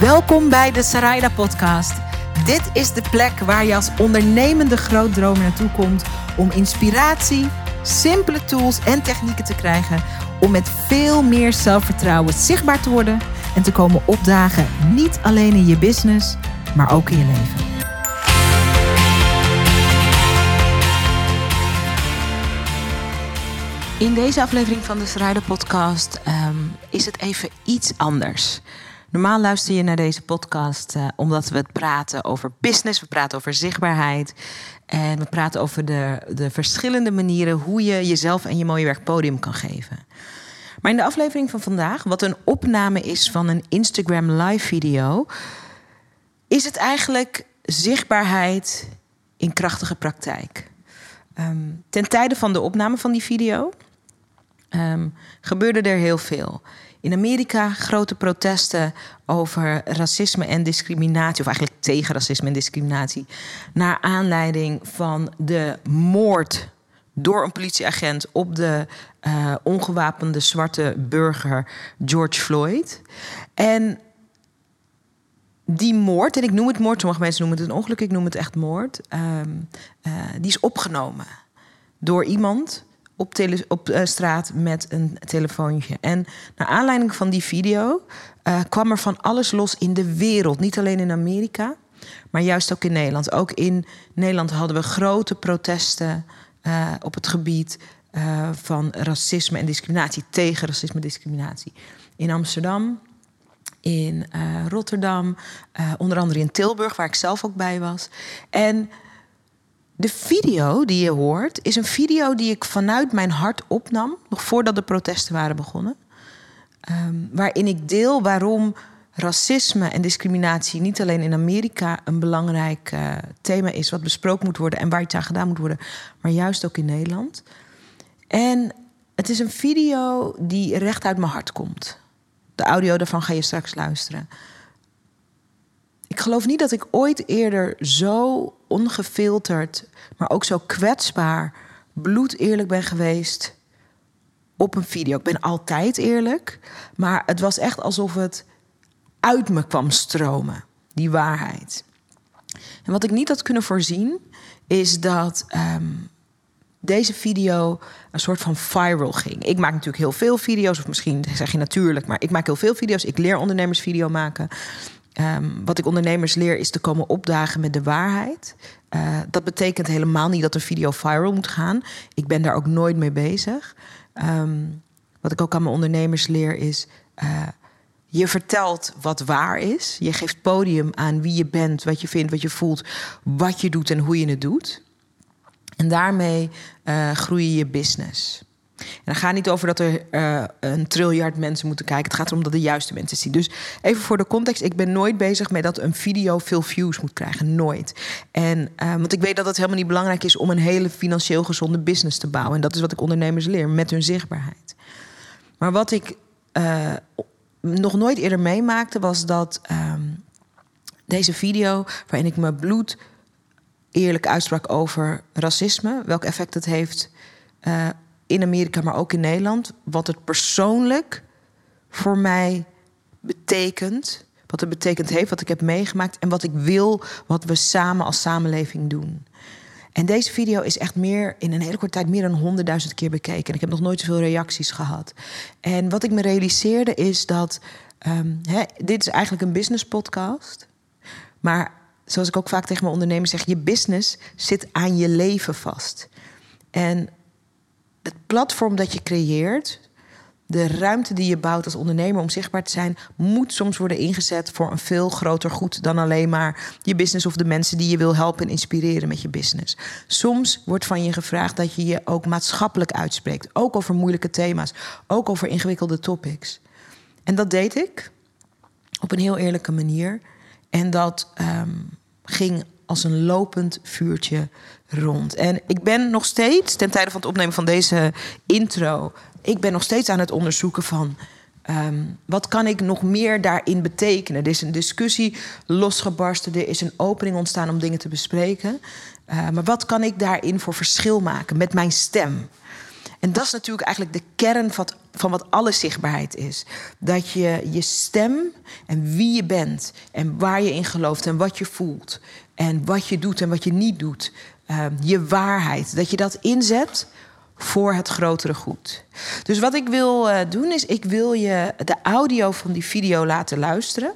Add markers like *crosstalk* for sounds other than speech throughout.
Welkom bij de Sarayda Podcast. Dit is de plek waar je als ondernemende grootdromer naartoe komt om inspiratie, simpele tools en technieken te krijgen om met veel meer zelfvertrouwen zichtbaar te worden en te komen opdagen, niet alleen in je business, maar ook in je leven. In deze aflevering van de Sarayda Podcast ehm, is het even iets anders. Normaal luister je naar deze podcast uh, omdat we het praten over business, we praten over zichtbaarheid en we praten over de, de verschillende manieren hoe je jezelf en je mooie werk podium kan geven. Maar in de aflevering van vandaag, wat een opname is van een Instagram live video, is het eigenlijk zichtbaarheid in krachtige praktijk. Um, ten tijde van de opname van die video um, gebeurde er heel veel. In Amerika grote protesten over racisme en discriminatie, of eigenlijk tegen racisme en discriminatie, naar aanleiding van de moord door een politieagent op de uh, ongewapende zwarte burger George Floyd. En die moord, en ik noem het moord, sommige mensen noemen het een ongeluk, ik noem het echt moord, um, uh, die is opgenomen door iemand op, op uh, straat met een telefoontje. En naar aanleiding van die video uh, kwam er van alles los in de wereld. Niet alleen in Amerika, maar juist ook in Nederland. Ook in Nederland hadden we grote protesten uh, op het gebied van racisme en discriminatie. Tegen racisme en discriminatie. In Amsterdam, in Rotterdam, onder andere in Tilburg, waar ik zelf ook bij was. En de video die je hoort is een video die ik vanuit mijn hart opnam, nog voordat de protesten waren begonnen. Um, waarin ik deel waarom racisme en discriminatie niet alleen in Amerika een belangrijk uh, thema is, wat besproken moet worden en waar iets aan gedaan moet worden, maar juist ook in Nederland. En het is een video die recht uit mijn hart komt. De audio daarvan ga je straks luisteren. Ik geloof niet dat ik ooit eerder zo ongefilterd, maar ook zo kwetsbaar, bloed eerlijk ben geweest op een video. Ik ben altijd eerlijk, maar het was echt alsof het uit me kwam stromen, die waarheid. En wat ik niet had kunnen voorzien, is dat um, deze video een soort van viral ging. Ik maak natuurlijk heel veel video's, of misschien zeg je natuurlijk, maar ik maak heel veel video's. Ik leer ondernemers video maken. Um, wat ik ondernemers leer is te komen opdagen met de waarheid. Uh, dat betekent helemaal niet dat een video viral moet gaan. Ik ben daar ook nooit mee bezig. Um, wat ik ook aan mijn ondernemers leer is. Uh, je vertelt wat waar is. Je geeft podium aan wie je bent, wat je vindt, wat je voelt, wat je doet en hoe je het doet. En daarmee uh, groei je je business. En het gaat niet over dat er uh, een triljard mensen moeten kijken. Het gaat erom dat de juiste mensen zien. Dus even voor de context. Ik ben nooit bezig met dat een video veel views moet krijgen. Nooit. En, uh, want ik weet dat het helemaal niet belangrijk is... om een hele financieel gezonde business te bouwen. En dat is wat ik ondernemers leer, met hun zichtbaarheid. Maar wat ik uh, nog nooit eerder meemaakte... was dat um, deze video, waarin ik mijn bloed eerlijk uitsprak over racisme... welk effect het heeft in Amerika, maar ook in Nederland. Wat het persoonlijk voor mij betekent. Wat het betekend heeft, wat ik heb meegemaakt. En wat ik wil, wat we samen als samenleving doen. En deze video is echt meer in een hele korte tijd meer dan honderdduizend keer bekeken. En ik heb nog nooit zoveel reacties gehad. En wat ik me realiseerde is dat. Um, hè, dit is eigenlijk een business podcast. Maar zoals ik ook vaak tegen mijn ondernemers zeg, je business zit aan je leven vast. En het platform dat je creëert, de ruimte die je bouwt als ondernemer om zichtbaar te zijn, moet soms worden ingezet voor een veel groter goed dan alleen maar je business of de mensen die je wil helpen en inspireren met je business. Soms wordt van je gevraagd dat je je ook maatschappelijk uitspreekt, ook over moeilijke thema's, ook over ingewikkelde topics. En dat deed ik op een heel eerlijke manier. En dat um, ging als een lopend vuurtje rond. En ik ben nog steeds, ten tijde van het opnemen van deze intro, ik ben nog steeds aan het onderzoeken van. Um, wat kan ik nog meer daarin betekenen? Er is een discussie losgebarsten, er is een opening ontstaan om dingen te bespreken. Uh, maar wat kan ik daarin voor verschil maken met mijn stem? En dat is natuurlijk eigenlijk de kern van, van wat alle zichtbaarheid is. Dat je je stem en wie je bent en waar je in gelooft en wat je voelt en wat je doet en wat je niet doet, uh, je waarheid, dat je dat inzet voor het grotere goed. Dus wat ik wil uh, doen is, ik wil je de audio van die video laten luisteren.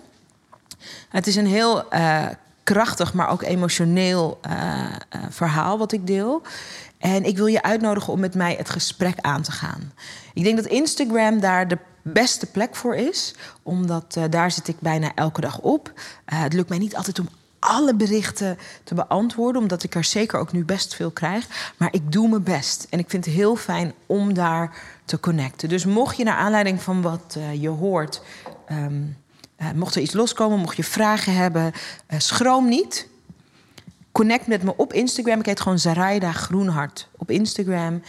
Het is een heel uh, krachtig, maar ook emotioneel verhaal wat ik deel. En ik wil je uitnodigen om met mij het gesprek aan te gaan. Ik denk dat Instagram daar de beste plek voor is, omdat daar zit ik bijna elke dag op. Het lukt mij niet altijd om alle berichten te beantwoorden, omdat ik er zeker ook nu best veel krijg. Maar ik doe mijn best en ik vind het heel fijn om daar te connecten. Dus mocht je naar aanleiding van wat uh, je hoort, um, mocht er iets loskomen, mocht je vragen hebben, schroom niet connect met me op Instagram. Ik heet gewoon Zaraida Groenhart op Instagram.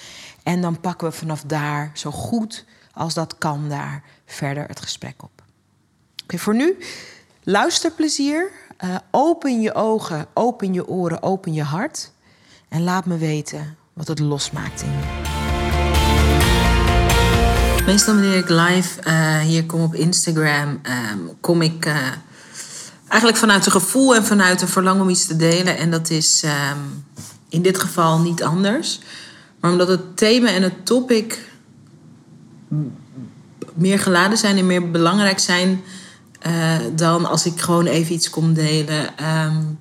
En dan pakken we vanaf daar zo goed als dat kan daar verder het gesprek op. Oké, voor nu, luisterplezier. Uh, open je ogen, open je oren, open je hart. En laat me weten wat het losmaakt in je. Meestal wanneer ik live uh, hier kom op Instagram, um, kom ik... Uh, eigenlijk vanuit een gevoel en vanuit een verlangen om iets te delen. En dat is um, in dit geval niet anders. Maar omdat het thema en het topic meer geladen zijn en meer belangrijk zijn uh, dan als ik gewoon even iets kom delen. Um,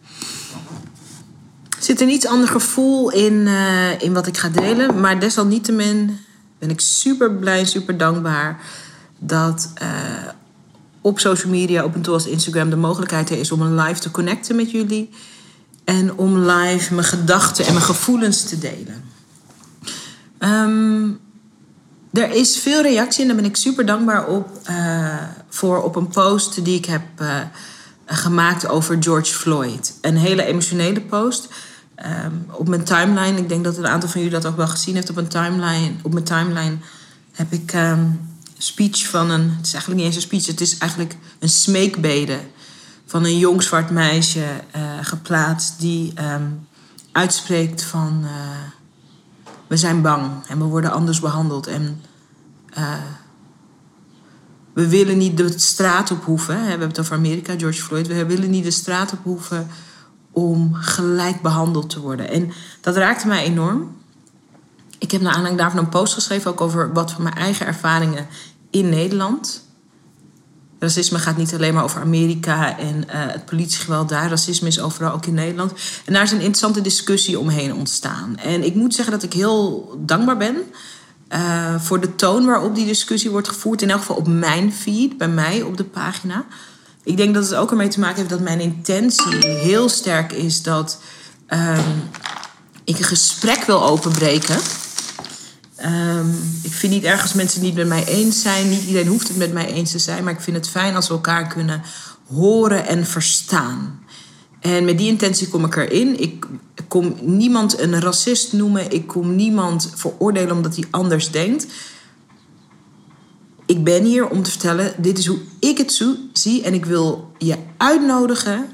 zit een iets ander gevoel in, uh, in wat ik ga delen. Maar desalniettemin ben ik super blij, super dankbaar dat uh, op social media, op een tool als Instagram, de mogelijkheid er is om een live te connecten met jullie. En om live mijn gedachten en mijn gevoelens te delen. Um, er is veel reactie en daar ben ik super dankbaar op. voor op een post die ik heb uh, gemaakt over George Floyd. Een hele emotionele post. Um, op mijn timeline, ik denk dat een aantal van jullie dat ook wel gezien heeft op, een timeline, op mijn timeline, heb ik um, speech van een. Het is eigenlijk niet eens een speech, het is eigenlijk een smeekbede van een jong zwart meisje uh, geplaatst die um, uitspreekt van. Uh, we zijn bang en we worden anders behandeld. En we willen niet de straat op hoeven. We hebben het over Amerika, George Floyd. We willen niet de straat op hoeven om gelijk behandeld te worden. En dat raakte mij enorm. Ik heb naar aanleiding daarvan een post geschreven, ook over wat van mijn eigen ervaringen in Nederland. Racisme gaat niet alleen maar over Amerika en uh, het politiegeweld daar. Racisme is overal ook in Nederland. En daar is een interessante discussie omheen ontstaan. En ik moet zeggen dat ik heel dankbaar ben uh, voor de toon waarop die discussie wordt gevoerd. In elk geval op mijn feed, bij mij op de pagina. Ik denk dat het ook ermee te maken heeft dat mijn intentie heel sterk is dat um, ik een gesprek wil openbreken. Um, ik vind niet ergens mensen niet met mij eens zijn. Niet iedereen hoeft het met mij eens te zijn. Maar ik vind het fijn als we elkaar kunnen horen en verstaan. En met die intentie kom ik erin. Ik kom niemand een racist noemen. Ik kom niemand veroordelen omdat hij anders denkt. Ik ben hier om te vertellen: dit is hoe ik het zie. En ik wil je uitnodigen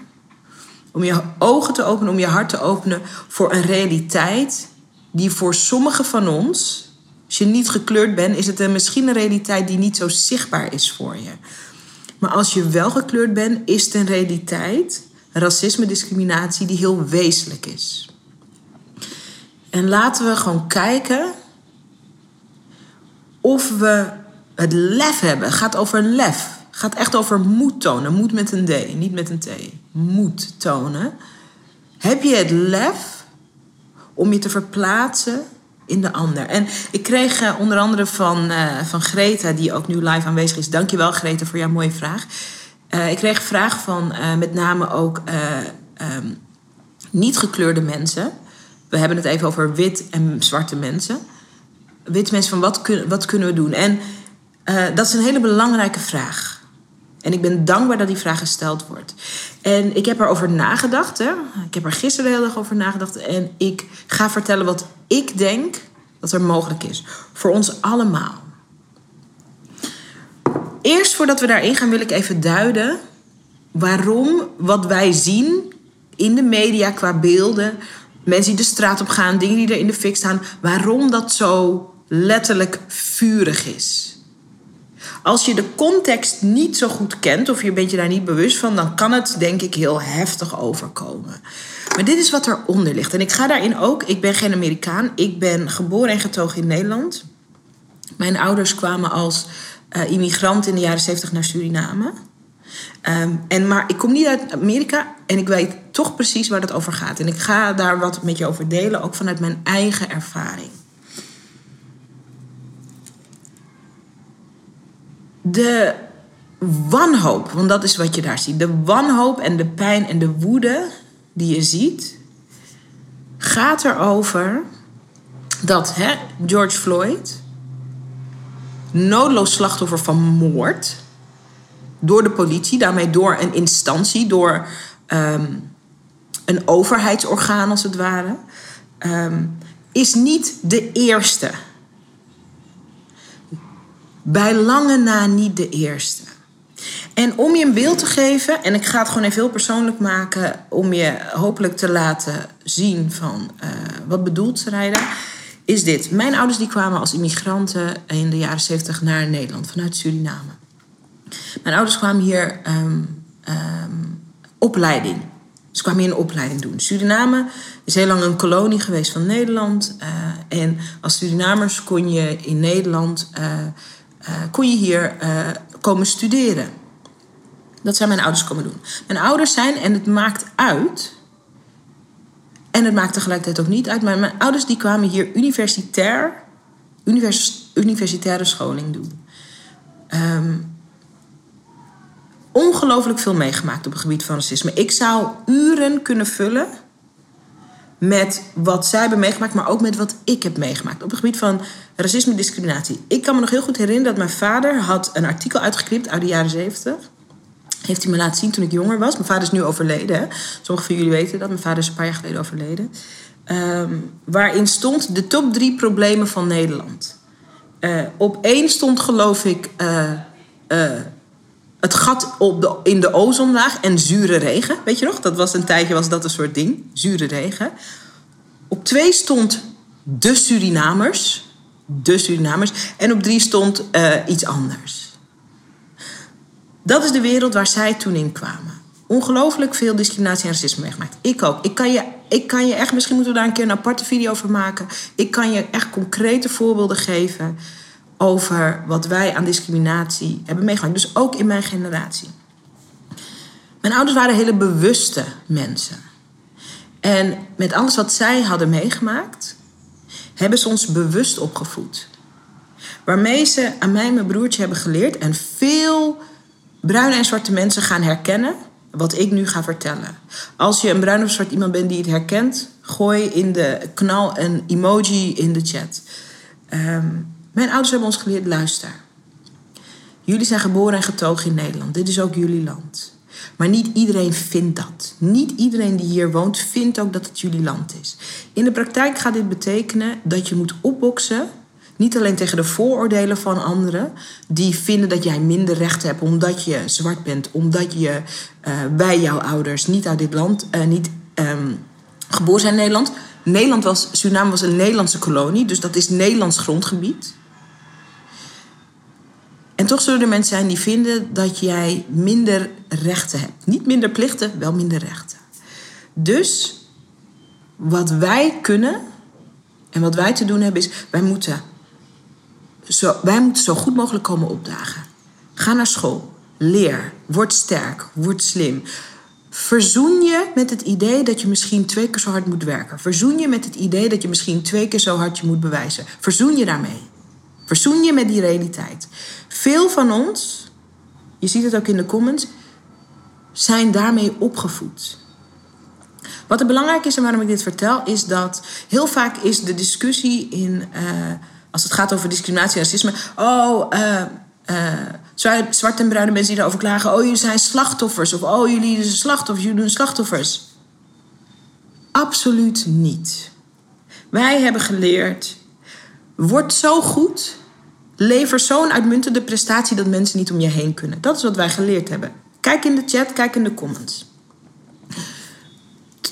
om je ogen te openen, om je hart te openen voor een realiteit die voor sommigen van ons als je niet gekleurd bent, is het een, misschien een realiteit die niet zo zichtbaar is voor je. Maar als je wel gekleurd bent, is het een realiteit, racisme, discriminatie, die heel wezenlijk is. En laten we gewoon kijken of we het lef hebben. Het gaat over lef. Het gaat echt over moed tonen. Moed met een D, niet met een T. Moed tonen. Heb je het lef om je te verplaatsen in de ander. En ik kreeg uh, onder andere van, uh, van Greta, die ook nu live aanwezig is. Dankjewel Greta voor jouw mooie vraag. Uh, ik kreeg vraag van met name ook um, niet gekleurde mensen. We hebben het even over wit en zwarte mensen. Witte mensen van wat, wat kunnen we doen? En dat is een hele belangrijke vraag. En ik ben dankbaar dat die vraag gesteld wordt. En ik heb erover nagedacht. Hè? Ik heb er gisteren de hele dag over nagedacht. En ik ga vertellen wat ik denk dat er mogelijk is. Voor ons allemaal. Eerst voordat we daarin gaan, wil ik even duiden waarom wat wij zien in de media qua beelden, mensen die de straat op gaan, dingen die er in de fik staan, waarom dat zo letterlijk vurig is. Als je de context niet zo goed kent of je bent je daar niet bewust van, dan kan het denk ik heel heftig overkomen. Maar dit is wat eronder ligt. En ik ga daarin ook, ik ben geen Amerikaan, ik ben geboren en getogen in Nederland. Mijn ouders kwamen als uh, immigrant in de jaren 70 naar Suriname. Ehm, en, maar ik kom niet uit Amerika en ik weet toch precies waar het over gaat. En ik ga daar wat met je over delen, ook vanuit mijn eigen ervaring. De wanhoop, want dat is wat je daar ziet. De wanhoop en de pijn en de woede die je ziet, gaat erover dat hè, George Floyd, noodloos slachtoffer van moord, door de politie, daarmee door een instantie, door ehm, een overheidsorgaan als het ware, ehm, is niet de eerste. Bij lange na niet de eerste. En om je een beeld te geven, en ik ga het gewoon even heel persoonlijk maken, om je hopelijk te laten zien van uh, wat bedoelt rijden, is dit. Mijn ouders die kwamen als immigranten in de jaren 70 naar Nederland vanuit Suriname. Mijn ouders kwamen hier um, um, opleiding. Ze kwamen hier een opleiding doen. Suriname is heel lang een kolonie geweest van Nederland. Uh, en als Surinamers kon je in Nederland uh, kon je hier komen studeren. Dat zijn mijn ouders komen doen. Mijn ouders zijn, en het maakt uit. En het maakt tegelijkertijd ook niet uit. Maar mijn ouders die kwamen hier universitair, univers, universitaire scholing doen. Um, ongelooflijk veel meegemaakt op het gebied van racisme. Ik zou uren kunnen vullen met wat zij hebben meegemaakt, maar ook met wat ik heb meegemaakt op het gebied van racisme en discriminatie. Ik kan me nog heel goed herinneren dat mijn vader had een artikel uitgeknipt uit de jaren 70. Heeft hij me laten zien toen ik jonger was. Mijn vader is nu overleden. Hè? Sommigen van jullie weten dat. Mijn vader is een paar jaar geleden overleden. Um, waarin stond de top drie problemen van Nederland. Uh, op één stond geloof ik uh, uh, het gat op de, in de ozonlaag en zure regen. Weet je nog? Dat was een tijdje was dat een soort ding. Zure regen. Op twee stond de Surinamers. De Surinamers. En op drie stond iets anders. Dat is de wereld waar zij toen in kwamen. Ongelooflijk veel discriminatie en racisme meegemaakt. Ik ook. Ik kan, je, ik kan je echt, misschien moeten we daar een keer een aparte video over maken. Ik kan je echt concrete voorbeelden geven over wat wij aan discriminatie hebben meegemaakt. Dus ook in mijn generatie. Mijn ouders waren hele bewuste mensen. En met alles wat zij hadden meegemaakt, hebben ze ons bewust opgevoed. Waarmee ze aan mij en mijn broertje hebben geleerd en veel bruine en zwarte mensen gaan herkennen wat ik nu ga vertellen. Als je een bruin of zwart iemand bent die het herkent, gooi in de knal een emoji in de chat. Um, mijn ouders hebben ons geleerd, luister. Jullie zijn geboren en getogen in Nederland. Dit is ook jullie land. Maar niet iedereen vindt dat. Niet iedereen die hier woont vindt ook dat het jullie land is. In de praktijk gaat dit betekenen dat je moet opboksen. Niet alleen tegen de vooroordelen van anderen, die vinden dat jij minder recht hebt omdat je zwart bent, omdat je uh, bij jouw ouders niet uit dit land, uh, niet um, geboren zijn in Nederland. Nederland was, Suriname was een Nederlandse kolonie, dus dat is Nederlands grondgebied. En toch zullen er mensen zijn die vinden dat jij minder rechten hebt. Niet minder plichten, wel minder rechten. Dus wat wij kunnen en wat wij te doen hebben is, wij moeten wij moeten zo goed mogelijk komen opdagen. Ga naar school, leer, word sterk, word slim. Verzoen je met het idee dat je misschien twee keer zo hard moet werken. Verzoen je met het idee dat je misschien twee keer zo hard je moet bewijzen. Verzoen je daarmee. Verzoen je met die realiteit. Veel van ons, je ziet het ook in de comments, zijn daarmee opgevoed. Wat er belangrijk is en waarom ik dit vertel, is dat heel vaak is de discussie in, uh, als het gaat over discriminatie en racisme, oh, uh, zwarte en bruine mensen die erover klagen, oh, jullie zijn slachtoffers, of oh, jullie zijn slachtoffers, jullie doen slachtoffers. Absoluut niet. Wij hebben geleerd, word zo goed Lever zo'n uitmuntende prestatie dat mensen niet om je heen kunnen. Dat is wat wij geleerd hebben. Kijk in de chat, kijk in de comments.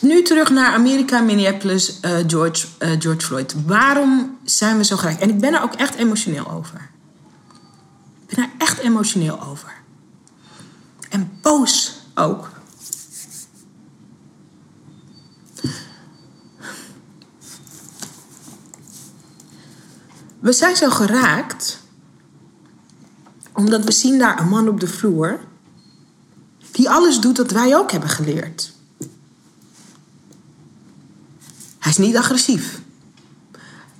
Nu terug naar Amerika, Minneapolis, uh, George, uh, George Floyd. Waarom zijn we zo gelijk? En ik ben er ook echt emotioneel over. Ik ben er echt emotioneel over. En boos ook. We zijn zo geraakt omdat we zien daar een man op de vloer die alles doet wat wij ook hebben geleerd. Hij is niet agressief.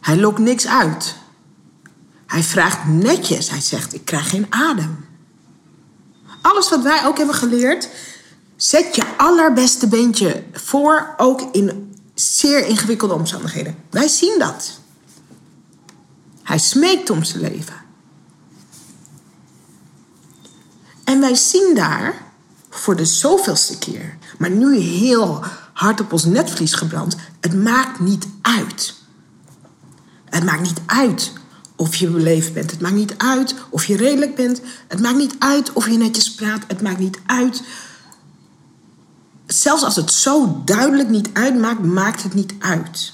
Hij lokt niks uit. Hij vraagt netjes. Hij zegt: Ik krijg geen adem. Alles wat wij ook hebben geleerd, zet je allerbeste beentje voor, ook in zeer ingewikkelde omstandigheden. Wij zien dat. Hij smeekt om zijn leven. En wij zien daar voor de zoveelste keer, maar nu heel hard op ons netvlies gebrand. Het maakt niet uit. Het maakt niet uit of je beleefd bent. Het maakt niet uit of je redelijk bent. Het maakt niet uit of je netjes praat. Het maakt niet uit. Zelfs als het zo duidelijk niet uitmaakt, maakt het niet uit.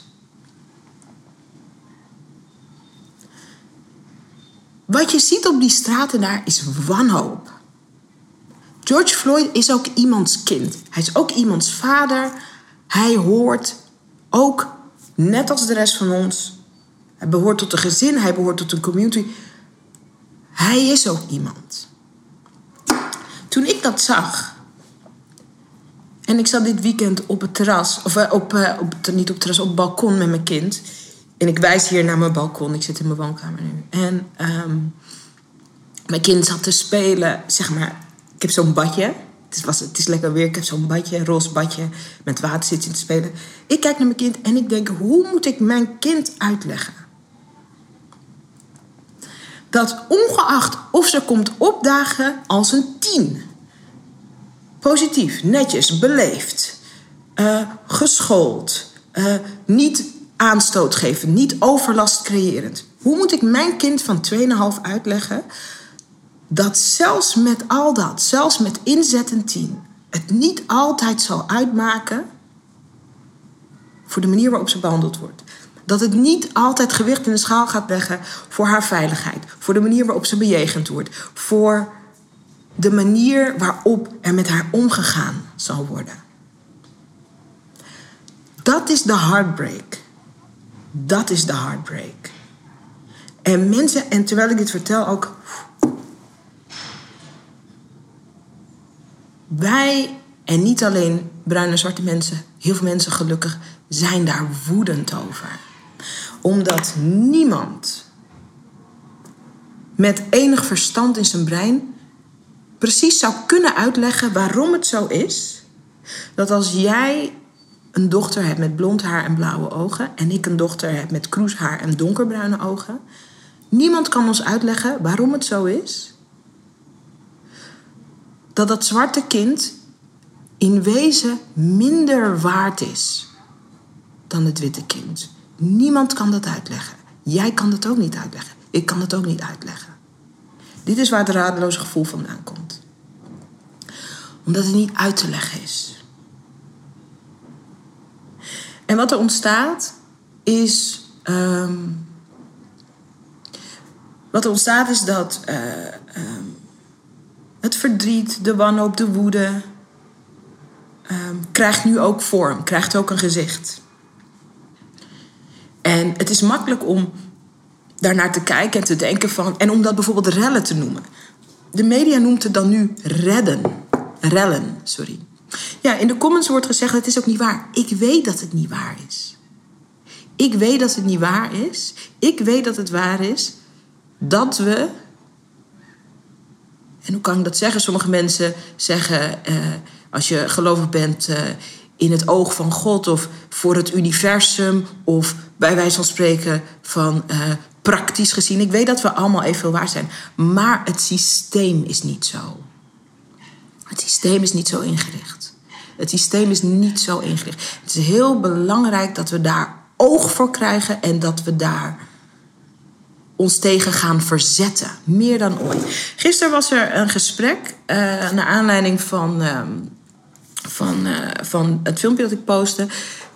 Wat je ziet op die straten daar is wanhoop. George Floyd is ook iemands kind. Hij is ook iemands vader. Hij hoort ook, net als de rest van ons, hij behoort tot een gezin, hij behoort tot een community. Hij is ook iemand. Toen ik dat zag, en ik zat dit weekend op het terras, of eh, op, eh, op, niet op het terras, op het balkon met mijn kind. En ik wijs hier naar mijn balkon, ik zit in mijn woonkamer nu. En ehm, mijn kind zat te spelen, zeg maar, ik heb zo'n badje. Het is, was, is lekker weer. Ik heb zo'n badje, een roze. Met water zit te spelen. Ik kijk naar mijn kind en ik denk: hoe moet ik mijn kind uitleggen? Dat ongeacht of ze komt opdagen als een tien. Positief, netjes, beleefd. Uh, geschoold. Uh, niet aanstoot geven. Niet overlast creërend. Hoe moet ik mijn kind van 2,5 uitleggen dat zelfs met al dat, zelfs met inzet en tien, het niet altijd zal uitmaken voor de manier waarop ze behandeld wordt. Dat het niet altijd gewicht in de schaal gaat leggen voor haar veiligheid, voor de manier waarop ze bejegend wordt, voor de manier waarop er met haar omgegaan zal worden. Dat is de heartbreak. Dat is de heartbreak. En mensen, en terwijl ik dit vertel ook wij, en niet alleen bruine en zwarte mensen, heel veel mensen gelukkig, zijn daar woedend over. Omdat niemand met enig verstand in zijn brein precies zou kunnen uitleggen waarom het zo is dat als jij een dochter hebt met blond haar en blauwe ogen en ik een dochter heb met kroeshaar en donkerbruine ogen, niemand kan ons uitleggen waarom het zo is dat dat zwarte kind in wezen minder waard is dan het witte kind. Niemand kan dat uitleggen. Jij kan dat ook niet uitleggen. Ik kan het ook niet uitleggen. Dit is waar het radeloze gevoel vandaan komt. Omdat het niet uit te leggen is. En wat er ontstaat is. Um, wat er ontstaat is dat. Uh, um, het verdriet, de wanhoop, de woede, ehm, krijgt nu ook vorm, krijgt ook een gezicht. En het is makkelijk om daarnaar te kijken en te denken van, en om dat bijvoorbeeld rellen te noemen. De media noemt het dan nu redden. Rellen, sorry. Ja, in de comments wordt gezegd, het is ook niet waar. Ik weet dat het niet waar is. Ik weet dat het niet waar is. Ik weet dat het waar is dat we en hoe kan ik dat zeggen? Sommige mensen zeggen, uh, als je gelovig bent uh, in het oog van God of voor het universum, of bij wijze van spreken van uh, praktisch gezien. Ik weet dat we allemaal evenveel waar zijn, maar het systeem is niet zo. Het systeem is niet zo ingericht. Het systeem is niet zo ingericht. Het is heel belangrijk dat we daar oog voor krijgen en dat we daar ons tegen gaan verzetten. Meer dan ooit. Gisteren was er een gesprek uh, naar aanleiding van, uh, van, eh, van het filmpje dat ik postte.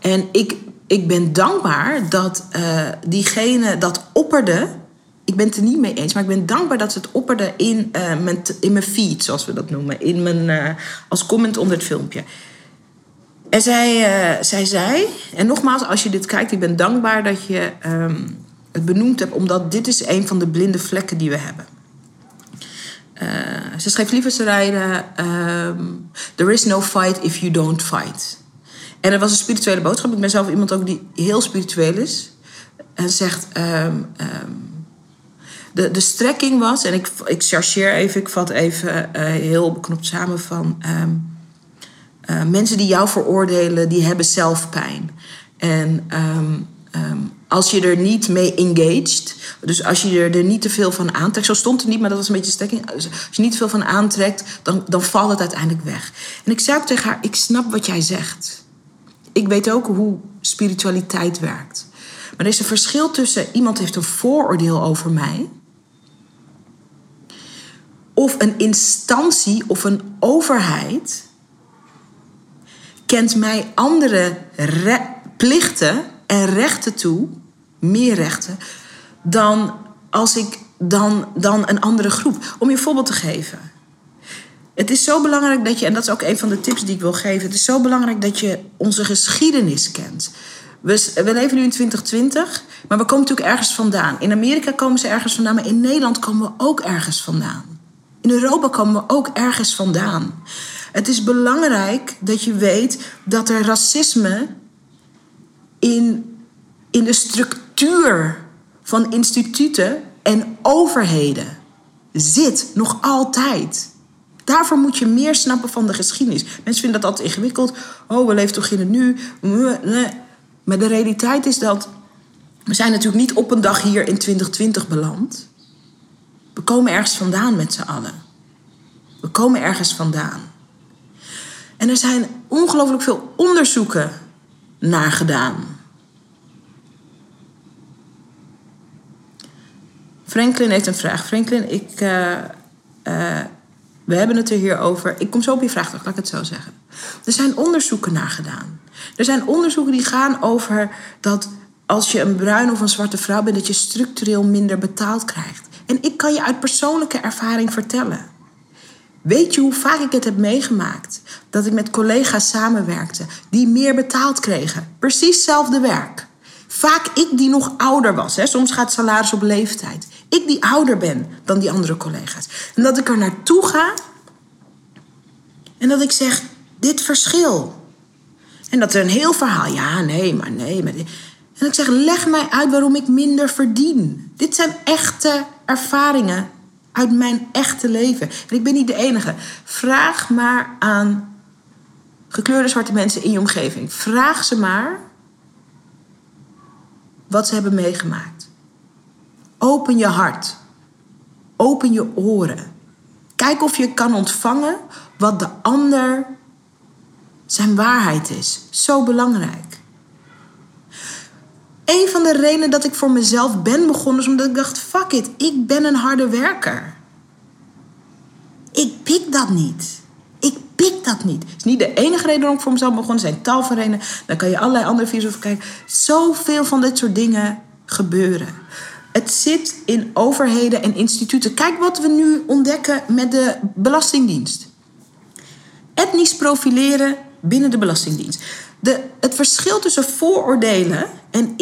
En ik, ik ben dankbaar dat uh, diegene dat opperde. Ik ben het er niet mee eens, maar ik ben dankbaar dat ze het opperde in, mijn, in mijn feed, zoals we dat noemen. In mijn, als comment onder het filmpje. En zij, zij zei, en nogmaals, als je dit kijkt, ik ben dankbaar dat je um, het benoemd hebt, omdat dit is een van de blinde vlekken die we hebben. Uh, ze schreef liever te rijden: um, There is no fight if you don't fight. En dat was een spirituele boodschap. Ik ben zelf iemand ook die heel spiritueel is. En zegt: um, um, de, de strekking was, en ik, ik chargeer even, ik vat even uh, heel beknopt samen van. Uh, mensen die jou veroordelen, die hebben zelf pijn. En als je er niet mee engaged, dus als je er, niet te veel van aantrekt, zo stond het niet, maar dat was een beetje stekking. Als je niet veel van aantrekt, dan, dan valt het uiteindelijk weg. En ik zei ook tegen haar: Ik snap wat jij zegt. Ik weet ook hoe spiritualiteit werkt. Maar er is een verschil tussen iemand heeft een vooroordeel over mij. Of een instantie of een overheid kent mij andere plichten en rechten toe meer rechten dan, als ik, dan, dan een andere groep. Om je een voorbeeld te geven. Het is zo belangrijk dat je, en dat is ook een van de tips die ik wil geven. Het is zo belangrijk dat je onze geschiedenis kent. We, we leven nu in 2020, maar we komen natuurlijk ergens vandaan. In Amerika komen ze ergens vandaan, maar in Nederland komen we ook ergens vandaan. In Europa komen we ook ergens vandaan. Het is belangrijk dat je weet dat er racisme in, in de structuur van instituten en overheden zit nog altijd. Daarvoor moet je meer snappen van de geschiedenis. Mensen vinden dat altijd ingewikkeld. Oh, we leven toch in het nu. Maar de realiteit is dat we zijn natuurlijk niet op een dag hier in 2020 beland. We komen ergens vandaan met z'n allen. We komen ergens vandaan. En er zijn ongelooflijk veel onderzoeken naar gedaan. Franklin heeft een vraag. Franklin, ik, uh, uh, we hebben het er hier over. Ik kom zo op je vraag terug, laat ik het zo zeggen. Er zijn onderzoeken naar gedaan. Er zijn onderzoeken die gaan over dat als je een bruine of een zwarte vrouw bent, dat je structureel minder betaald krijgt. En ik kan je uit persoonlijke ervaring vertellen. Weet je hoe vaak ik het heb meegemaakt? Dat ik met collega's samenwerkte die meer betaald kregen. Precies hetzelfde werk. Vaak ik die nog ouder was. Hè. Soms gaat salaris op leeftijd. Ik die ouder ben dan die andere collega's. En dat ik er naartoe ga. En dat ik zeg, dit verschil. En dat er een heel verhaal, ja, nee, maar nee. Maar en ik zeg, leg mij uit waarom ik minder verdien. Dit zijn echte ervaringen uit mijn echte leven. En ik ben niet de enige. Vraag maar aan gekleurde zwarte mensen in je omgeving. Vraag ze maar wat ze hebben meegemaakt. Open je hart. Open je oren. Kijk of je kan ontvangen wat de ander zijn waarheid is. Zo belangrijk. Een van de redenen dat ik voor mezelf ben begonnen is omdat ik dacht: fuck it, ik ben een harde werker. Ik pik dat niet. Ik pik dat niet. Het is niet de enige reden waarom ik voor mezelf begon. Er zijn tal van redenen. Dan kan je allerlei andere video's over kijken. Zoveel van dit soort dingen gebeuren. Het zit in overheden en instituten. Kijk wat we nu ontdekken met de Belastingdienst. Etnisch profileren binnen de Belastingdienst. De, het verschil tussen vooroordelen en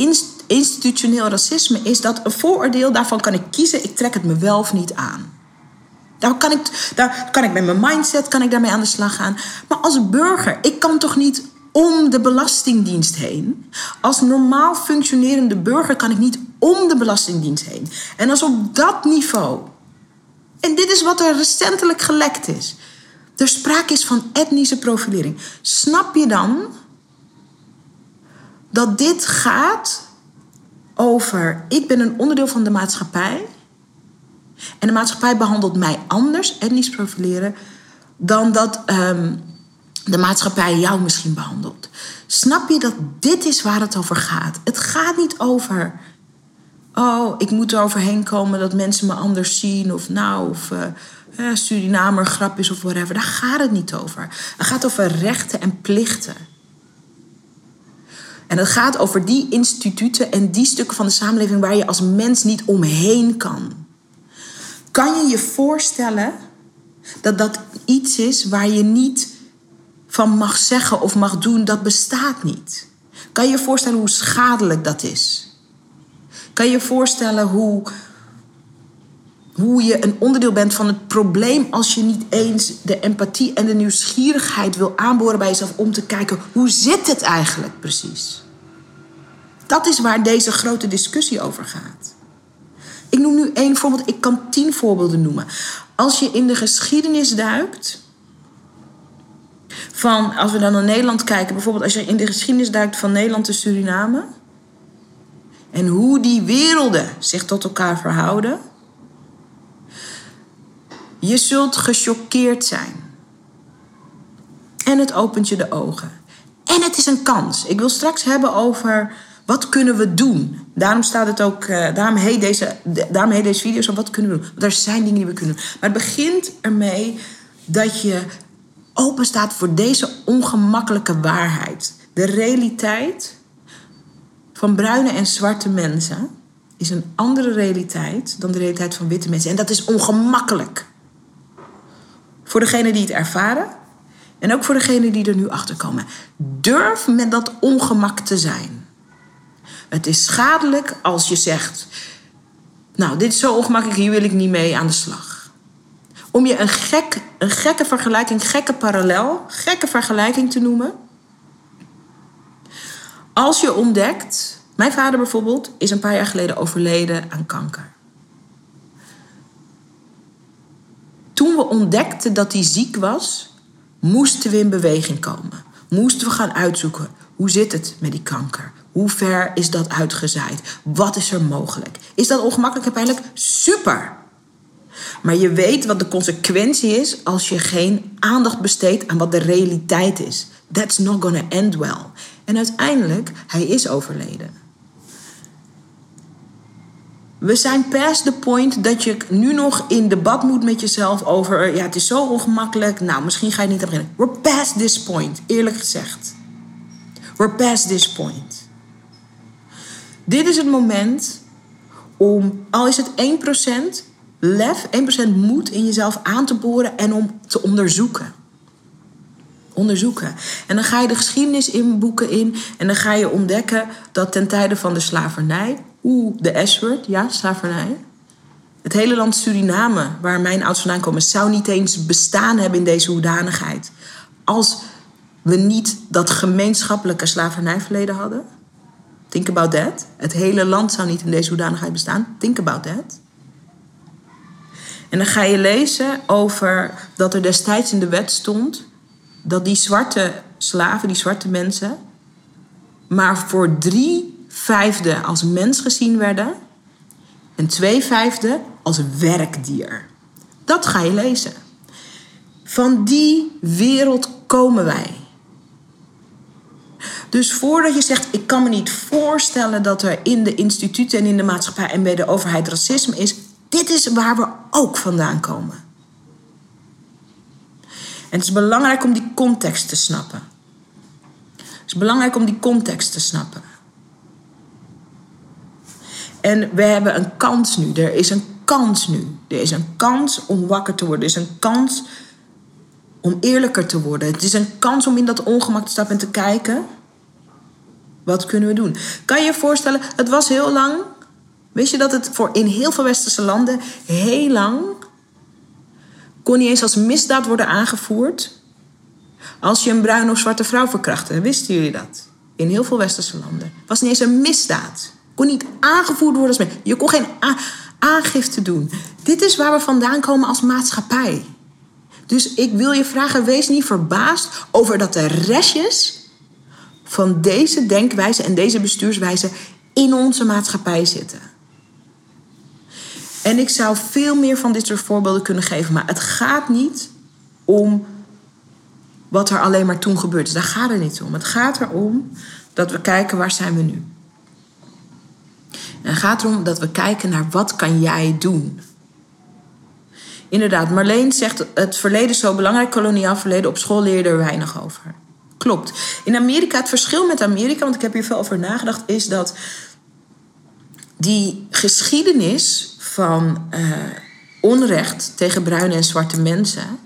institutioneel racisme is dat een vooroordeel, daarvan kan ik kiezen, ik trek het me wel of niet aan. Daar kan, ik, daar kan ik met mijn mindset kan ik daarmee aan de slag gaan. Maar als burger, ik kan toch niet om de Belastingdienst heen. Als normaal functionerende burger kan ik niet om de Belastingdienst heen. En als op dat niveau. En dit is wat er recentelijk gelekt is. Er sprake is van etnische profilering. Snap je dan dat dit gaat over: ik ben een onderdeel van de maatschappij. En de maatschappij behandelt mij anders, etnisch profileren, dan dat um, de maatschappij jou misschien behandelt. Snap je dat dit is waar het over gaat? Het gaat niet over. Oh, ik moet er overheen komen dat mensen me anders zien. Of nou, of. Uh, Surinamer grap is of whatever. Daar gaat het niet over. Het gaat over rechten en plichten. En het gaat over die instituten en die stukken van de samenleving waar je als mens niet omheen kan. Kan je je voorstellen dat dat iets is waar je niet van mag zeggen of mag doen, dat bestaat niet? Kan je je voorstellen hoe schadelijk dat is? Kan je je voorstellen hoe, hoe je een onderdeel bent van het probleem als je niet eens de empathie en de nieuwsgierigheid wil aanboren bij jezelf om te kijken hoe zit het eigenlijk precies? Dat is waar deze grote discussie over gaat. Ik noem nu één voorbeeld, ik kan tien voorbeelden noemen. Als je in de geschiedenis duikt, van als we dan naar Nederland kijken, bijvoorbeeld als je in de geschiedenis duikt van Nederland en Suriname, en hoe die werelden zich tot elkaar verhouden, je zult gechoqueerd zijn. En het opent je de ogen. En het is een kans. Ik wil straks hebben over wat kunnen we doen? Daarom staat het ook, uh, daarom, heet deze, daarom heet deze video zo, wat kunnen we doen? Want er zijn dingen die we kunnen doen. Maar het begint ermee dat je open staat voor deze ongemakkelijke waarheid. De realiteit van bruine en zwarte mensen is een andere realiteit dan de realiteit van witte mensen. En dat is ongemakkelijk. Voor degenen die het ervaren en ook voor degenen die er nu achter komen. Durf met dat ongemak te zijn. Het is schadelijk als je zegt: Nou, dit is zo ongemakkelijk, hier wil ik niet mee aan de slag. Om je een, gek, een gekke vergelijking, gekke parallel, gekke vergelijking te noemen. Als je ontdekt, mijn vader bijvoorbeeld is een paar jaar geleden overleden aan kanker. Toen we ontdekten dat hij ziek was, moesten we in beweging komen. Moesten we gaan uitzoeken hoe zit het met die kanker? Hoe ver is dat uitgezaaid? Wat is er mogelijk? Is dat ongemakkelijk en pijnlijk? Super! Maar je weet wat de consequentie is als je geen aandacht besteedt aan wat de realiteit is. That's not gonna end well. En uiteindelijk, hij is overleden. We zijn past the point dat je nu nog in debat moet met jezelf over... ja, het is zo ongemakkelijk, nou, misschien ga je niet aan beginnen. We're past this point, eerlijk gezegd. We're past this point. Dit is het moment om, al is het 1% lef, 1% moed in jezelf aan te boren en om te onderzoeken. Onderzoeken. En dan ga je de geschiedenis in boeken in en dan ga je ontdekken dat ten tijde van de slavernij, oeh, de S-word, ja, slavernij. Het hele land Suriname, waar mijn ouders vandaan komen, zou niet eens bestaan hebben in deze hoedanigheid. Als we niet dat gemeenschappelijke slavernijverleden hadden. Think about that. Het hele land zou niet in deze hoedanigheid bestaan. Think about that. En dan ga je lezen over dat er destijds in de wet stond dat die zwarte slaven, die zwarte mensen, maar voor drie vijfde als mens gezien werden en twee vijfde als werkdier. Dat ga je lezen. Van die wereld komen wij. Dus voordat je zegt, ik kan me niet voorstellen dat er in de instituten en in de maatschappij en bij de overheid racisme is, dit is waar we ook vandaan komen. En het is belangrijk om die context te snappen. Het is belangrijk om die context te snappen. En we hebben een kans nu. Er is een kans nu. Er is een kans om wakker te worden. Er is een kans om eerlijker te worden. Het is een kans om in dat ongemak te stappen en te kijken wat kunnen we doen? Kan je je voorstellen, het was heel lang. Wist je dat het voor in heel veel westerse landen heel lang kon niet eens als misdaad worden aangevoerd als je een bruine of zwarte vrouw verkrachtte? Wisten jullie dat? In heel veel westerse landen. was niet eens een misdaad. Kon niet aangevoerd worden als. Je kon geen aangifte doen. Dit is waar we vandaan komen als maatschappij. Dus ik wil je vragen, wees niet verbaasd over dat de restjes van deze denkwijze en deze bestuurswijze in onze maatschappij zitten. En ik zou veel meer van dit soort voorbeelden kunnen geven, maar het gaat niet om wat er alleen maar toen gebeurd is. Daar gaat het niet om. Het gaat erom dat we kijken waar zijn we nu. En het gaat erom dat we kijken naar wat kan jij doen. Inderdaad, Marleen zegt het verleden is zo belangrijk, koloniaal verleden. Op school leer je er weinig over. Klopt. In Amerika, het verschil met Amerika, want ik heb hier veel over nagedacht, is dat die geschiedenis van uh, onrecht tegen bruine en zwarte mensen.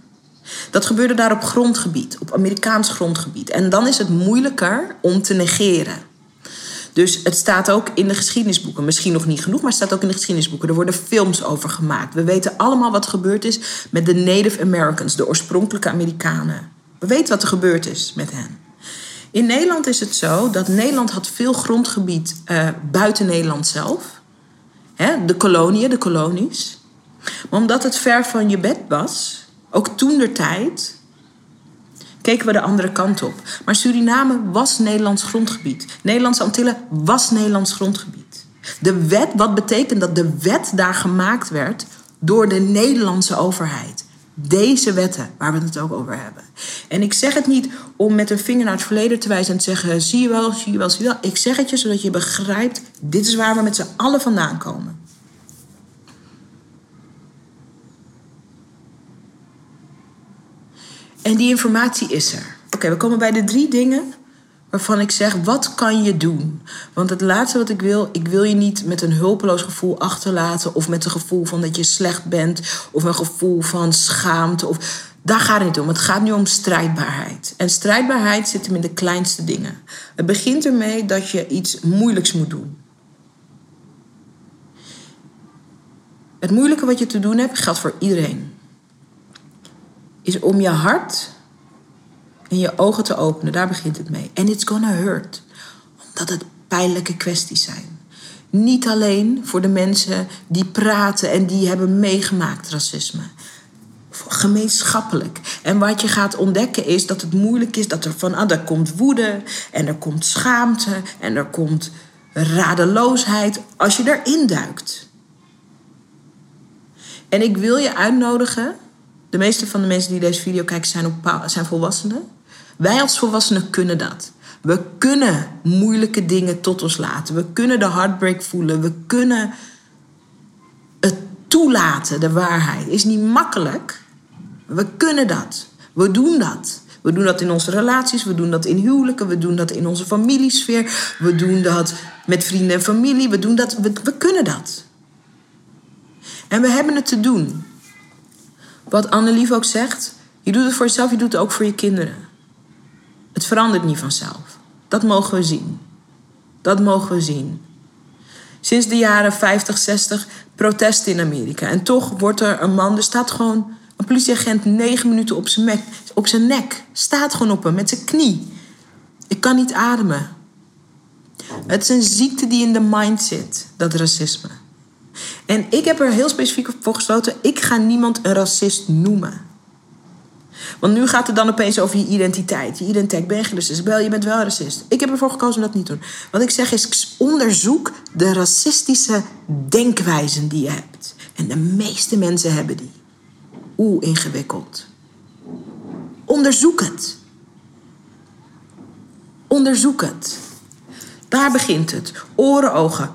Dat gebeurde daar op grondgebied, op Amerikaans grondgebied. En dan is het moeilijker om te negeren. Dus het staat ook in de geschiedenisboeken. Misschien nog niet genoeg, maar het staat ook in de geschiedenisboeken. Er worden films over gemaakt. We weten allemaal wat er gebeurd is met de Native Americans, de oorspronkelijke Amerikanen. We weten wat er gebeurd is met hen. In Nederland is het zo dat Nederland had veel grondgebied uh, buiten Nederland zelf. De koloniën, de kolonies. Maar omdat het ver van je bed was, ook toen der tijd, keken we de andere kant op. Maar Suriname was Nederlands grondgebied. Nederlandse Antillen was Nederlands grondgebied. De wet, wat betekent dat de wet daar gemaakt werd door de Nederlandse overheid. Deze wetten waar we het ook over hebben. En ik zeg het niet om met een vinger naar het verleden te wijzen en te zeggen: zie je wel, zie je wel, zie je wel. Ik zeg het je zodat je begrijpt: dit is waar we met z'n allen vandaan komen. En die informatie is er. Oké, we komen bij de drie dingen waarvan ik zeg: wat kan je doen? Want het laatste wat ik wil, ik wil je niet met een hulpeloos gevoel achterlaten of met een gevoel van dat je slecht bent of een gevoel van schaamte. Of, daar gaat het niet om. Het gaat nu om strijdbaarheid. En strijdbaarheid zit hem in de kleinste dingen. Het begint ermee dat je iets moeilijks moet doen. Het moeilijke wat je te doen hebt geldt voor iedereen is om je hart en je ogen te openen. Daar begint het mee. En it's gonna hurt. Omdat het pijnlijke kwesties zijn. Niet alleen voor de mensen die praten en die hebben meegemaakt racisme. Gemeenschappelijk. En wat je gaat ontdekken is dat het moeilijk is dat er van, ah, komt woede en er komt schaamte en er komt radeloosheid als je erin duikt. En ik wil je uitnodigen de meeste van de mensen die deze video kijken zijn, op, zijn volwassenen. Wij als volwassenen kunnen dat. We kunnen moeilijke dingen tot ons laten. We kunnen de heartbreak voelen. We kunnen het toelaten, de waarheid. Is niet makkelijk. We kunnen dat. We doen dat. We doen dat in onze relaties, we doen dat in huwelijken, we doen dat in onze familiesfeer, we doen dat met vrienden en familie, we, doen dat, we, kunnen dat. En we hebben het te doen. Wat Annelief ook zegt, je doet het voor jezelf, je doet het ook voor je kinderen. Het verandert niet vanzelf. Dat mogen we zien. Dat mogen we zien. Sinds de jaren 50, 60 protesten in Amerika. En toch wordt er een man, er staat gewoon een politieagent negen minuten op zijn, nek, op zijn nek. Staat gewoon op hem met zijn knie. Ik kan niet ademen. Het is een ziekte die in de mind zit, dat racisme. En ik heb er heel specifiek voor gesloten: ik ga niemand een racist noemen. Want nu gaat het dan opeens over je identiteit. Je identiteit, ben je racist? Wel, je bent wel racist. Ik heb ervoor gekozen om dat niet te doen. Wat ik zeg is, onderzoek de racistische denkwijzen die je hebt. En de meeste mensen hebben die. Oeh, ingewikkeld. Onderzoek het. Onderzoek het. Daar begint het. Oren, ogen.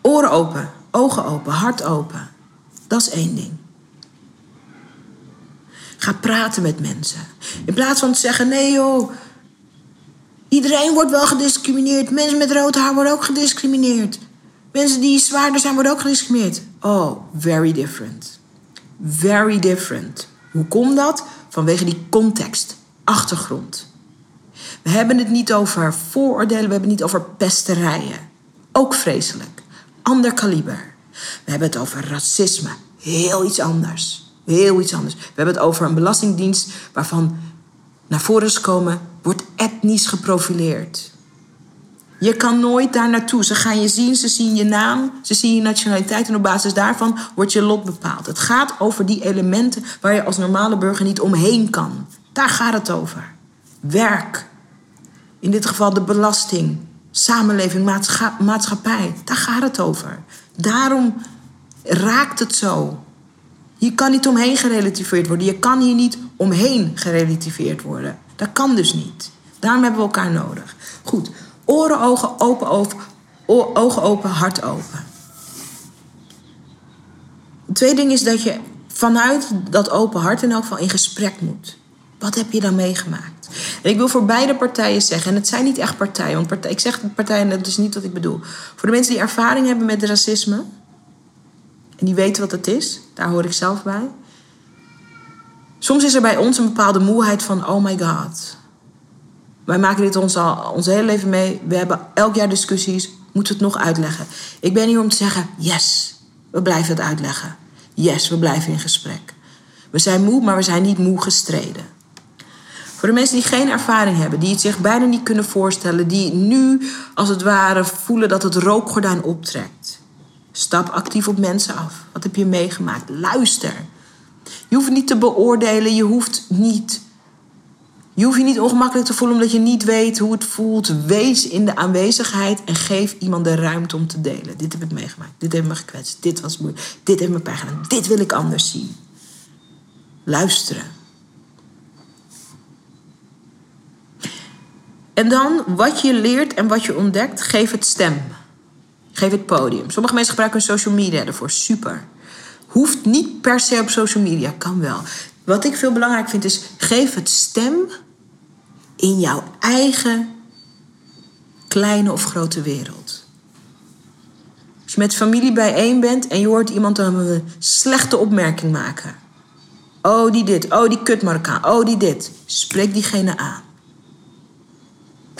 Oren open. Ogen open, hart open. Dat is één ding. Ga praten met mensen. In plaats van te zeggen: nee joh, iedereen wordt wel gediscrimineerd. Mensen met rood haar worden ook gediscrimineerd. Mensen die zwaarder zijn worden ook gediscrimineerd. Oh, very different. Very different. Hoe komt dat? Vanwege die context, achtergrond. We hebben het niet over vooroordelen, we hebben het niet over pesterijen. Ook vreselijk ander kaliber. We hebben het over racisme. Heel iets anders. Heel iets anders. We hebben het over een belastingdienst waarvan naar voren is komen, wordt etnisch geprofileerd. Je kan nooit daar naartoe. Ze gaan je zien, ze zien je naam, ze zien je nationaliteit en op basis daarvan wordt je lot bepaald. Het gaat over die elementen waar je als normale burger niet omheen kan. Daar gaat het over. Werk. In dit geval de belasting samenleving, maatschappij. Daar gaat het over. Daarom raakt het zo. Je kan niet omheen gerelativeerd worden. Je kan hier niet omheen gerelativeerd worden. Dat kan dus niet. Daarom hebben we elkaar nodig. Goed. Oren, ogen, open. Ogen open, hart open. Het tweede ding is dat je vanuit dat open hart in elk geval in gesprek moet. Wat heb je dan meegemaakt? En ik wil voor beide partijen zeggen, en het zijn niet echt partijen, want partij, ik zeg partijen, dat is niet wat ik bedoel. Voor de mensen die ervaring hebben met racisme, en die weten wat het is, daar hoor ik zelf bij. Soms is er bij ons een bepaalde moeheid van, oh my god. Wij maken dit ons al ons hele leven mee. We hebben elk jaar discussies. Moeten we het nog uitleggen? Ik ben hier om te zeggen, yes, we blijven het uitleggen. Yes, we blijven in gesprek. We zijn moe, maar we zijn niet moe gestreden. Voor de mensen die geen ervaring hebben, die het zich bijna niet kunnen voorstellen, die nu als het ware voelen dat het rookgordijn optrekt. Stap actief op mensen af. Wat heb je meegemaakt? Luister. Je hoeft niet te beoordelen, je hoeft niet. Je hoeft je niet ongemakkelijk te voelen omdat je niet weet hoe het voelt. Wees in de aanwezigheid en geef iemand de ruimte om te delen. Dit heb ik meegemaakt, dit heeft me gekwetst, dit was moeilijk, dit heeft me pijn gedaan, dit wil ik anders zien. Luisteren. En dan wat je leert en wat je ontdekt, geef het stem. Geef het podium. Sommige mensen gebruiken social media ervoor. Super. Hoeft niet per se op social media, kan wel. Wat ik veel belangrijk vind is, geef het stem in jouw eigen kleine of grote wereld. Als je met familie bijeen bent en je hoort iemand een slechte opmerking maken. Oh, die dit. Oh, die kut. Oh, die dit. Spreek diegene aan.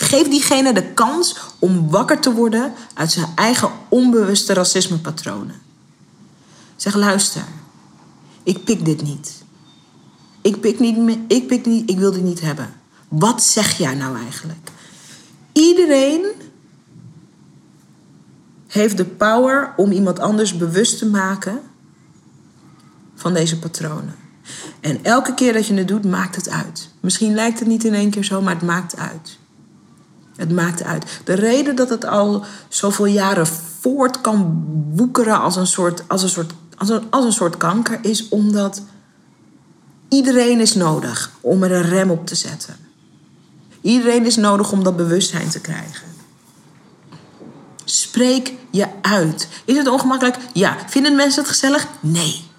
Geef diegene de kans om wakker te worden uit zijn eigen onbewuste racismepatronen. Zeg, luister, ik pik dit niet. Ik pik niet, ik pik niet, ik wil dit niet hebben. Wat zeg jij nou eigenlijk? Iedereen heeft de power om iemand anders bewust te maken van deze patronen. En elke keer dat je het doet, maakt het uit. Misschien lijkt het niet in één keer zo, maar het maakt uit. Het maakt uit. De reden dat het al zoveel jaren voort kan woekeren als een soort, als een soort, als een, als een soort kanker is omdat iedereen is nodig om er een rem op te zetten. Iedereen is nodig om dat bewustzijn te krijgen. Spreek je uit. Is het ongemakkelijk? Ja. Vinden mensen het gezellig? Nee.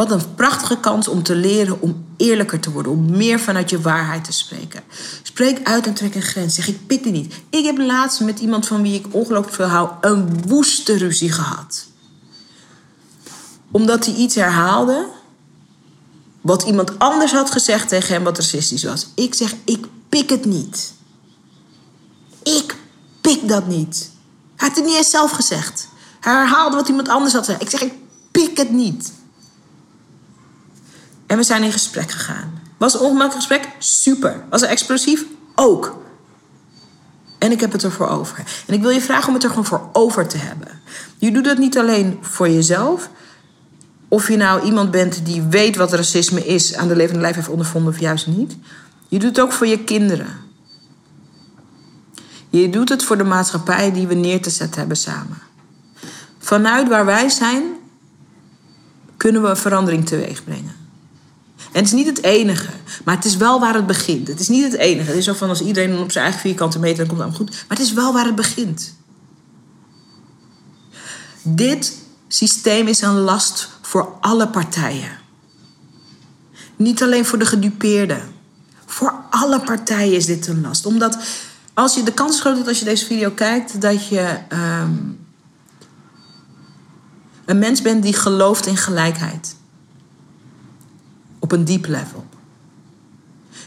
Wat een prachtige kans om te leren om eerlijker te worden, om meer vanuit je waarheid te spreken. Spreek uit en trek een grens. Zeg ik pik die niet. Ik heb laatst met iemand van wie ik ongelooflijk veel hou een woeste ruzie gehad. Omdat hij iets herhaalde wat iemand anders had gezegd tegen hem wat racistisch was. Ik zeg ik pik het niet. Ik pik dat niet. Hij had het niet eens zelf gezegd. Hij herhaalde wat iemand anders had gezegd. Ik zeg ik pik het niet. En we zijn in gesprek gegaan. Was een ongemakkelijk gesprek? Super. Was het explosief? Ook. En ik heb het ervoor over. En ik wil je vragen om het er gewoon voor over te hebben. Je doet dat niet alleen voor jezelf. Of je nou iemand bent die weet wat racisme is, aan de levende lijf heeft ondervonden of juist niet. Je doet het ook voor je kinderen. Je doet het voor de maatschappij die we neer te zetten hebben samen. Vanuit waar wij zijn, kunnen we verandering teweeg brengen. En het is niet het enige, maar het is wel waar het begint. Het is niet het enige. Het is zo van als iedereen op zijn eigen vierkante meter, dan komt het allemaal goed. Maar het is wel waar het begint. Dit systeem is een last voor alle partijen. Niet alleen voor de gedupeerden. Voor alle partijen is dit een last. Omdat als je, de kans groot dat als je deze video kijkt, dat je um, een mens bent die gelooft in gelijkheid op een diep level.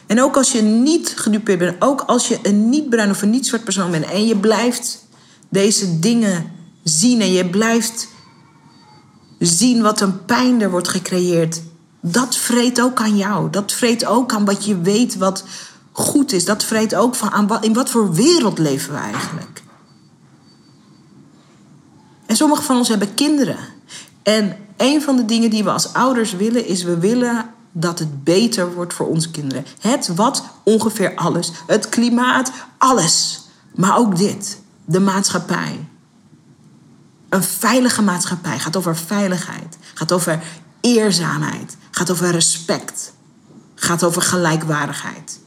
En ook als je niet gedupeerd bent, ook als je een niet-bruin of een niet-zwart persoon bent en je blijft deze dingen zien en je blijft zien wat een pijn er wordt gecreëerd, dat vreet ook aan jou. Dat vreet ook aan wat je weet wat goed is. Dat vreet ook van aan wat, in wat voor wereld leven we eigenlijk. En sommige van ons hebben kinderen. En een van de dingen die we als ouders willen, is we willen dat het beter wordt voor onze kinderen. Het wat, ongeveer alles. Het klimaat, alles. Maar ook dit, de maatschappij. Een veilige maatschappij gaat over veiligheid, gaat over eerzaamheid, gaat over respect, gaat over gelijkwaardigheid.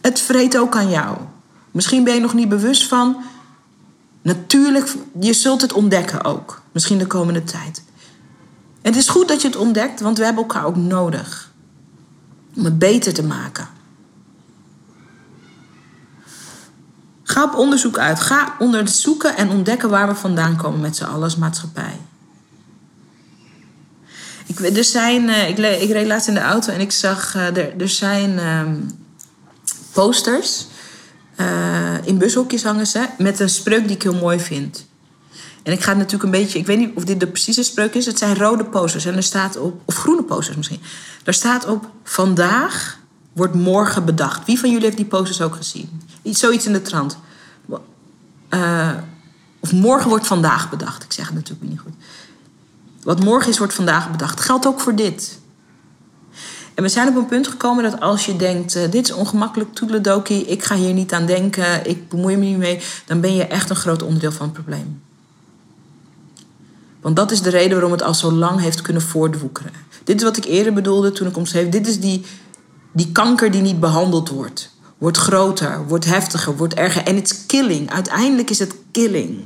Het vreet ook aan jou. Misschien ben je nog niet bewust van. Natuurlijk, je zult het ontdekken ook. Misschien de komende tijd. Het is goed dat je het ontdekt, want we hebben elkaar ook nodig. Om het beter te maken. Ga op onderzoek uit. Ga onderzoeken en ontdekken waar we vandaan komen met z'n allen maatschappij. Ik, zijn, eh, ik, ik reed laatst in de auto en ik zag, uh, er, er zijn ehm, posters. Uh, in bushokjes hangen ze met een spreuk die ik heel mooi vind. En ik ga natuurlijk een beetje, ik weet niet of dit de precieze spreuk is. Het zijn rode posters en er staat op, of groene posters misschien. Daar staat op: Vandaag wordt morgen bedacht. Wie van jullie heeft die posters ook gezien? Iets, zoiets in de trant. Uh, of morgen wordt vandaag bedacht. Ik zeg het natuurlijk niet goed. Wat morgen is, wordt vandaag bedacht. Geldt ook voor dit. En we zijn op een punt gekomen dat als je denkt: uh, dit is ongemakkelijk, toedeledokie, ik ga hier niet aan denken, ik bemoei me niet mee, dan ben je echt een groot onderdeel van het probleem. Want dat is de reden waarom het al zo lang heeft kunnen voortwoekeren. Dit is wat ik eerder bedoelde toen ik omschreef. Dit is die, die kanker die niet behandeld wordt. Wordt groter, wordt heftiger, wordt erger. En het is killing. Uiteindelijk is het killing.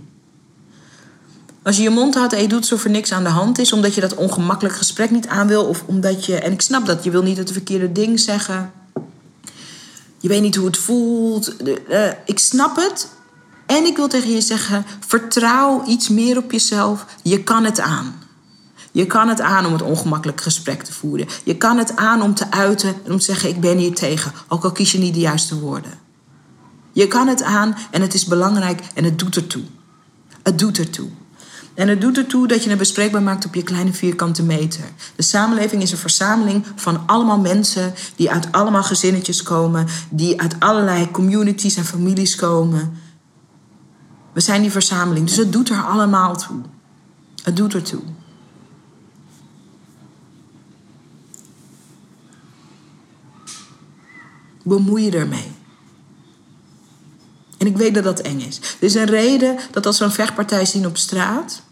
Als je je mond houdt en je doet alsof er niks aan de hand is, omdat je dat ongemakkelijk gesprek niet aan wil, of omdat je, en ik snap dat, je wil niet het verkeerde ding zeggen. Je weet niet hoe het voelt. Uh, ik snap het. En ik wil tegen je zeggen: vertrouw iets meer op jezelf. Je kan het aan. Je kan het aan om het ongemakkelijk gesprek te voeren. Je kan het aan om te uiten en om te zeggen: Ik ben hier tegen, ook al kies je niet de juiste woorden. Je kan het aan en het is belangrijk en het doet ertoe. Het doet ertoe. En het doet ertoe dat je het bespreekbaar maakt op je kleine vierkante meter. De samenleving is een verzameling van allemaal mensen die uit allemaal gezinnetjes komen, die uit allerlei communities en families komen. We zijn die verzameling, dus het doet er allemaal toe. Het doet er toe. Bemoei je ermee. En ik weet dat dat eng is. Er is een reden dat als we een vechtpartij zien op straat,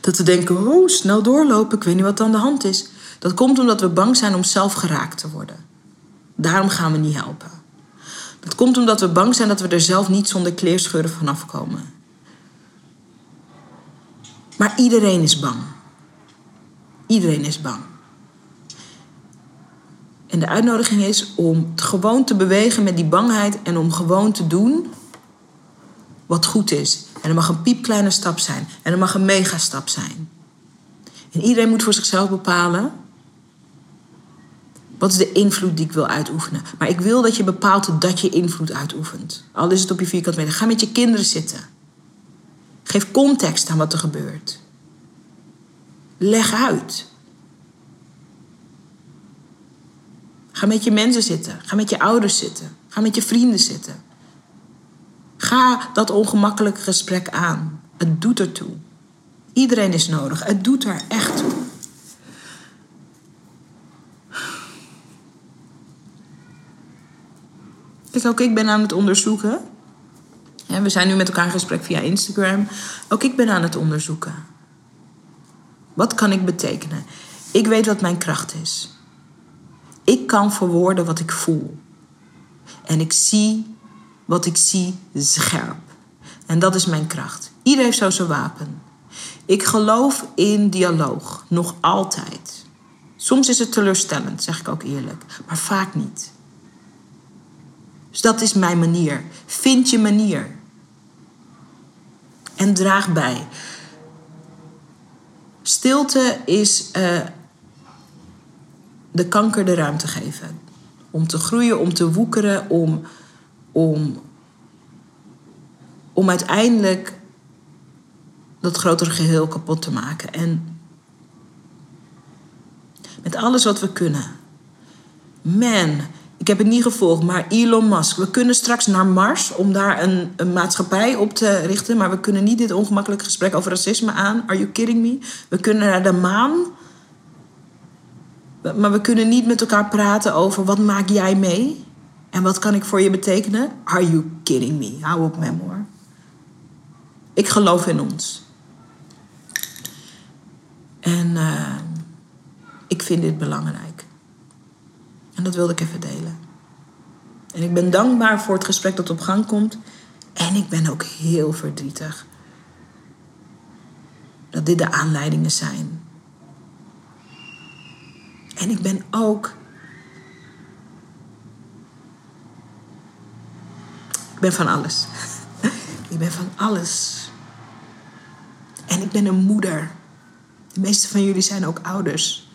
dat we denken: oh, snel doorlopen, ik weet niet wat aan de hand is. Dat komt omdat we bang zijn om zelf geraakt te worden. Daarom gaan we niet helpen. Dat komt omdat we bang zijn dat we er zelf niet zonder kleerscheuren vanaf komen. Maar iedereen is bang. Iedereen is bang. En de uitnodiging is om gewoon te bewegen met die bangheid en om gewoon te doen wat goed is. En er mag een piepkleine stap zijn en er mag een megastap zijn. En iedereen moet voor zichzelf bepalen wat is de invloed die ik wil uitoefenen? Maar ik wil dat je bepaalt dat je invloed uitoefent. Al is het op je vierkant meter. Ga met je kinderen zitten. Geef context aan wat er gebeurt. Leg uit. Ga met je mensen zitten. Ga met je ouders zitten. Ga met je vrienden zitten. Ga dat ongemakkelijke gesprek aan. Het doet ertoe. Iedereen is nodig. Het doet er echt toe. Dus ook ik ben aan het onderzoeken. we zijn nu met elkaar in gesprek via Instagram. Ook ik ben aan het onderzoeken. Wat kan ik betekenen? Ik weet wat mijn kracht is. Ik kan verwoorden wat ik voel. En ik zie wat ik zie scherp. En dat is mijn kracht. Iedereen heeft zo zijn wapen. Ik geloof in dialoog, nog altijd. Soms is het teleurstellend, zeg ik ook eerlijk, maar vaak niet. Dus dat is mijn manier. Vind je manier. En draag bij. Stilte is uh, de kanker de ruimte geven. Om te groeien, om te woekeren, om, om, om uiteindelijk dat grotere geheel kapot te maken. En met alles wat we kunnen. Man, ik heb het niet gevolgd, maar Elon Musk. We kunnen straks naar Mars om daar een, een, maatschappij op te richten. Maar we kunnen niet dit ongemakkelijke gesprek over racisme aan. Are you kidding me? We kunnen naar de maan. Maar we kunnen niet met elkaar praten over wat maak jij mee? En wat kan ik voor je betekenen? Are you kidding me? Hou op, memoir. Ik geloof in ons. En uh, ik vind dit belangrijk. En dat wilde ik even delen. En ik ben dankbaar voor het gesprek dat op gang komt. En ik ben ook heel verdrietig dat dit de aanleidingen zijn En ik ben ook. Ik ben van alles. *laughs* ik ben van alles. En ik ben een moeder. De meeste van jullie zijn ook ouders.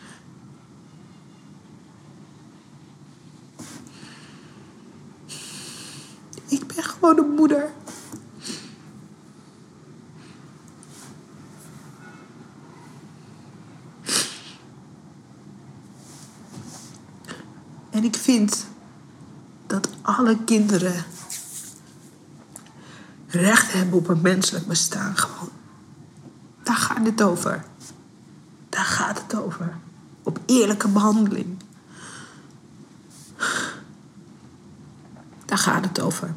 Een moeder. En ik vind dat alle kinderen recht hebben op een menselijk bestaan. Gewoon. Daar gaat het over. Daar gaat het over. Op eerlijke behandeling. Daar gaat het over.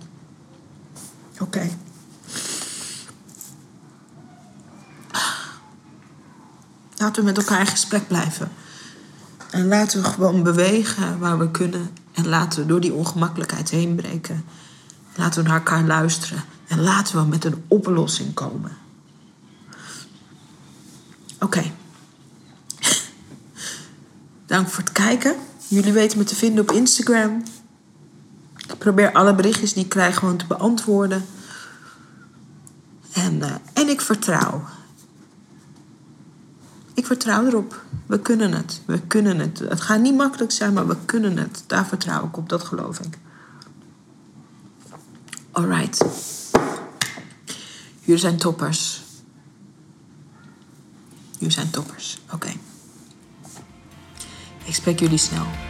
Oké. Laten we met elkaar in gesprek blijven. En laten we gewoon bewegen waar we kunnen. En laten we door die ongemakkelijkheid heen breken. Laten we naar elkaar luisteren. En laten we met een oplossing komen. Oké. Dank voor het kijken. Jullie weten me te vinden op Instagram. Ik probeer alle berichtjes die ik krijg gewoon te beantwoorden. En, uh, en ik vertrouw. Ik vertrouw erop. We kunnen het. We kunnen het. Het gaat niet makkelijk zijn, maar we kunnen het. Daar vertrouw ik op. Dat geloof ik. Alright. Jullie zijn toppers. Jullie zijn toppers. Oké. Ik spreek jullie snel.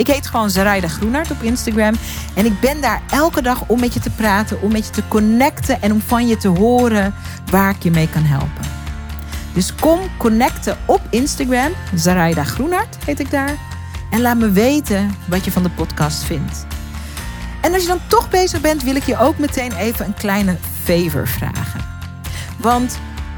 Ik heet gewoon Zaraida Groenart op Instagram. En ik ben daar elke dag om met je te praten, om met je te connecten en om van je te horen waar ik je mee kan helpen. Dus kom connecten op Instagram. Zaraida Groenart heet ik daar. En laat me weten wat je van de podcast vindt. En als je dan toch bezig bent, wil ik je ook meteen even een kleine favor vragen. Want